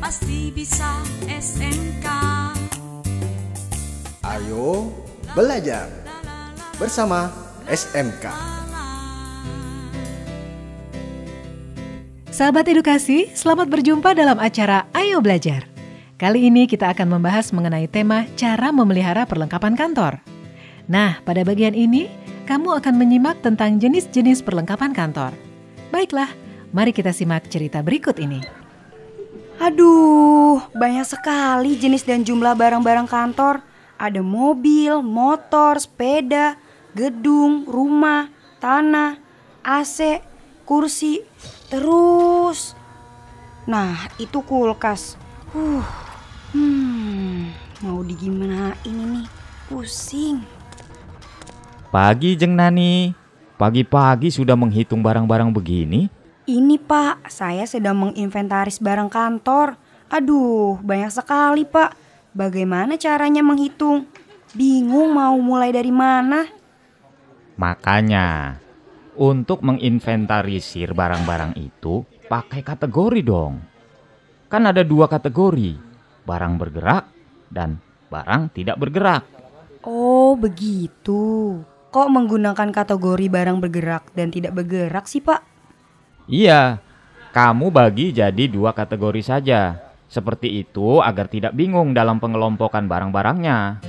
pasti bisa SMK. Ayo belajar bersama SMK. Sahabat edukasi, selamat berjumpa dalam acara Ayo Belajar. Kali ini kita akan membahas mengenai tema cara memelihara perlengkapan kantor. Nah, pada bagian ini kamu akan menyimak tentang jenis-jenis perlengkapan kantor. Baiklah, mari kita simak cerita berikut ini. Aduh, banyak sekali jenis dan jumlah barang-barang kantor. Ada mobil, motor, sepeda, gedung, rumah, tanah, AC, kursi, terus. Nah, itu kulkas. Uh, hmm, mau digimana ini nih? Pusing. Pagi Jeng Nani, pagi-pagi sudah menghitung barang-barang begini? Ini pak, saya sedang menginventaris barang kantor. Aduh, banyak sekali pak. Bagaimana caranya menghitung? Bingung mau mulai dari mana? Makanya, untuk menginventarisir barang-barang itu pakai kategori dong. Kan ada dua kategori, barang bergerak dan barang tidak bergerak. Oh, begitu. Kok menggunakan kategori barang bergerak dan tidak bergerak sih, Pak? Iya, kamu bagi jadi dua kategori saja. Seperti itu agar tidak bingung dalam pengelompokan barang-barangnya.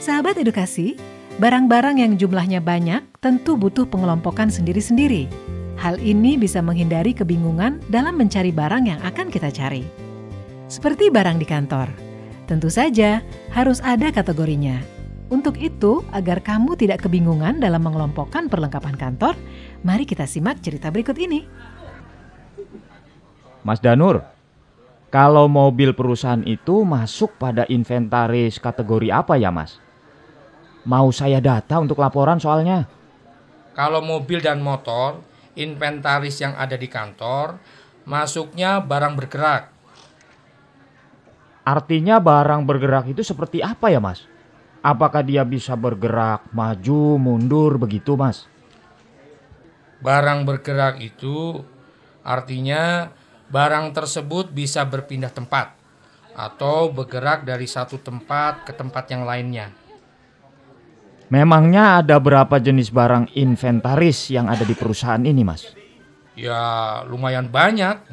Sahabat edukasi, barang-barang yang jumlahnya banyak tentu butuh pengelompokan sendiri-sendiri. Hal ini bisa menghindari kebingungan dalam mencari barang yang akan kita cari. Seperti barang di kantor, tentu saja harus ada kategorinya. Untuk itu, agar kamu tidak kebingungan dalam mengelompokkan perlengkapan kantor, mari kita simak cerita berikut ini. Mas Danur, kalau mobil perusahaan itu masuk pada inventaris kategori apa ya, Mas? Mau saya data untuk laporan soalnya. Kalau mobil dan motor, inventaris yang ada di kantor, masuknya barang bergerak. Artinya barang bergerak itu seperti apa ya, Mas? Apakah dia bisa bergerak maju, mundur begitu, Mas? Barang bergerak itu artinya barang tersebut bisa berpindah tempat atau bergerak dari satu tempat ke tempat yang lainnya. Memangnya ada berapa jenis barang inventaris yang ada di perusahaan ini, Mas? Ya, lumayan banyak.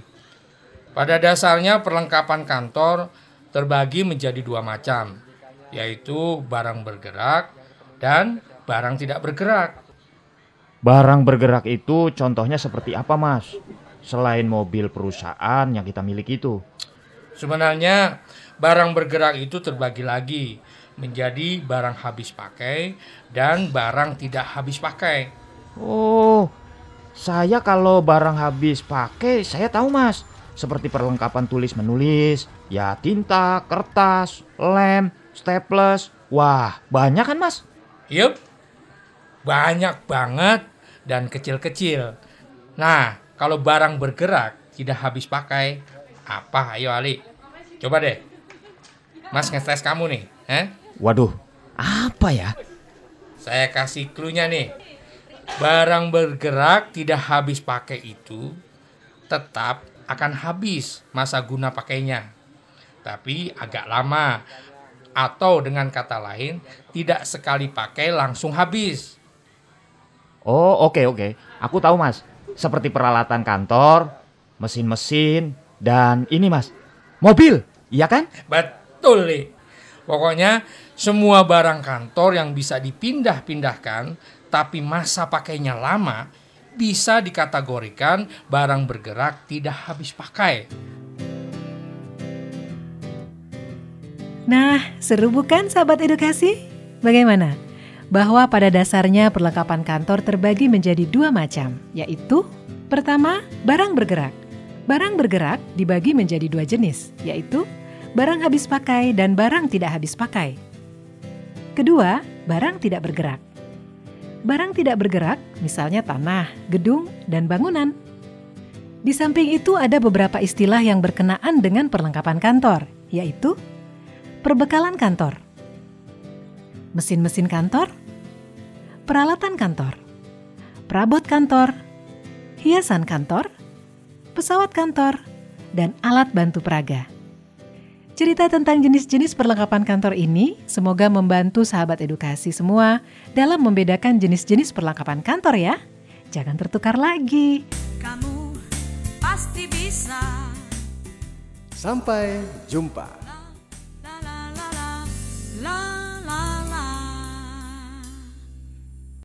Pada dasarnya perlengkapan kantor terbagi menjadi dua macam, yaitu barang bergerak dan barang tidak bergerak. Barang bergerak itu contohnya seperti apa, Mas? Selain mobil perusahaan yang kita miliki itu. Sebenarnya barang bergerak itu terbagi lagi menjadi barang habis pakai dan barang tidak habis pakai. Oh, saya kalau barang habis pakai saya tahu, Mas. Seperti perlengkapan tulis menulis, ya tinta, kertas, lem, staples. Wah, banyak kan, Mas? Yup. Banyak banget dan kecil-kecil. Nah, kalau barang bergerak tidak habis pakai, apa? Ayo Ali. Coba deh. Mas ngetes kamu nih, eh? Waduh, apa ya? Saya kasih clue-nya nih. Barang bergerak tidak habis pakai itu tetap akan habis masa guna pakainya. Tapi agak lama atau dengan kata lain tidak sekali pakai langsung habis. Oh, oke oke. Aku tahu, Mas. Seperti peralatan kantor, mesin-mesin, dan ini, Mas. Mobil, iya kan? Betul nih. Pokoknya semua barang kantor yang bisa dipindah-pindahkan tapi masa pakainya lama bisa dikategorikan barang bergerak tidak habis pakai. Nah, seru bukan sahabat edukasi? Bagaimana? Bahwa pada dasarnya perlengkapan kantor terbagi menjadi dua macam, yaitu pertama, barang bergerak. Barang bergerak dibagi menjadi dua jenis, yaitu barang habis pakai dan barang tidak habis pakai. Kedua, barang tidak bergerak. Barang tidak bergerak, misalnya tanah, gedung, dan bangunan. Di samping itu ada beberapa istilah yang berkenaan dengan perlengkapan kantor, yaitu perbekalan kantor, mesin-mesin kantor, peralatan kantor, perabot kantor, hiasan kantor, pesawat kantor, dan alat bantu peraga. Cerita tentang jenis-jenis perlengkapan kantor ini semoga membantu sahabat edukasi semua dalam membedakan jenis-jenis perlengkapan kantor ya. Jangan tertukar lagi. Kamu pasti bisa. Sampai jumpa.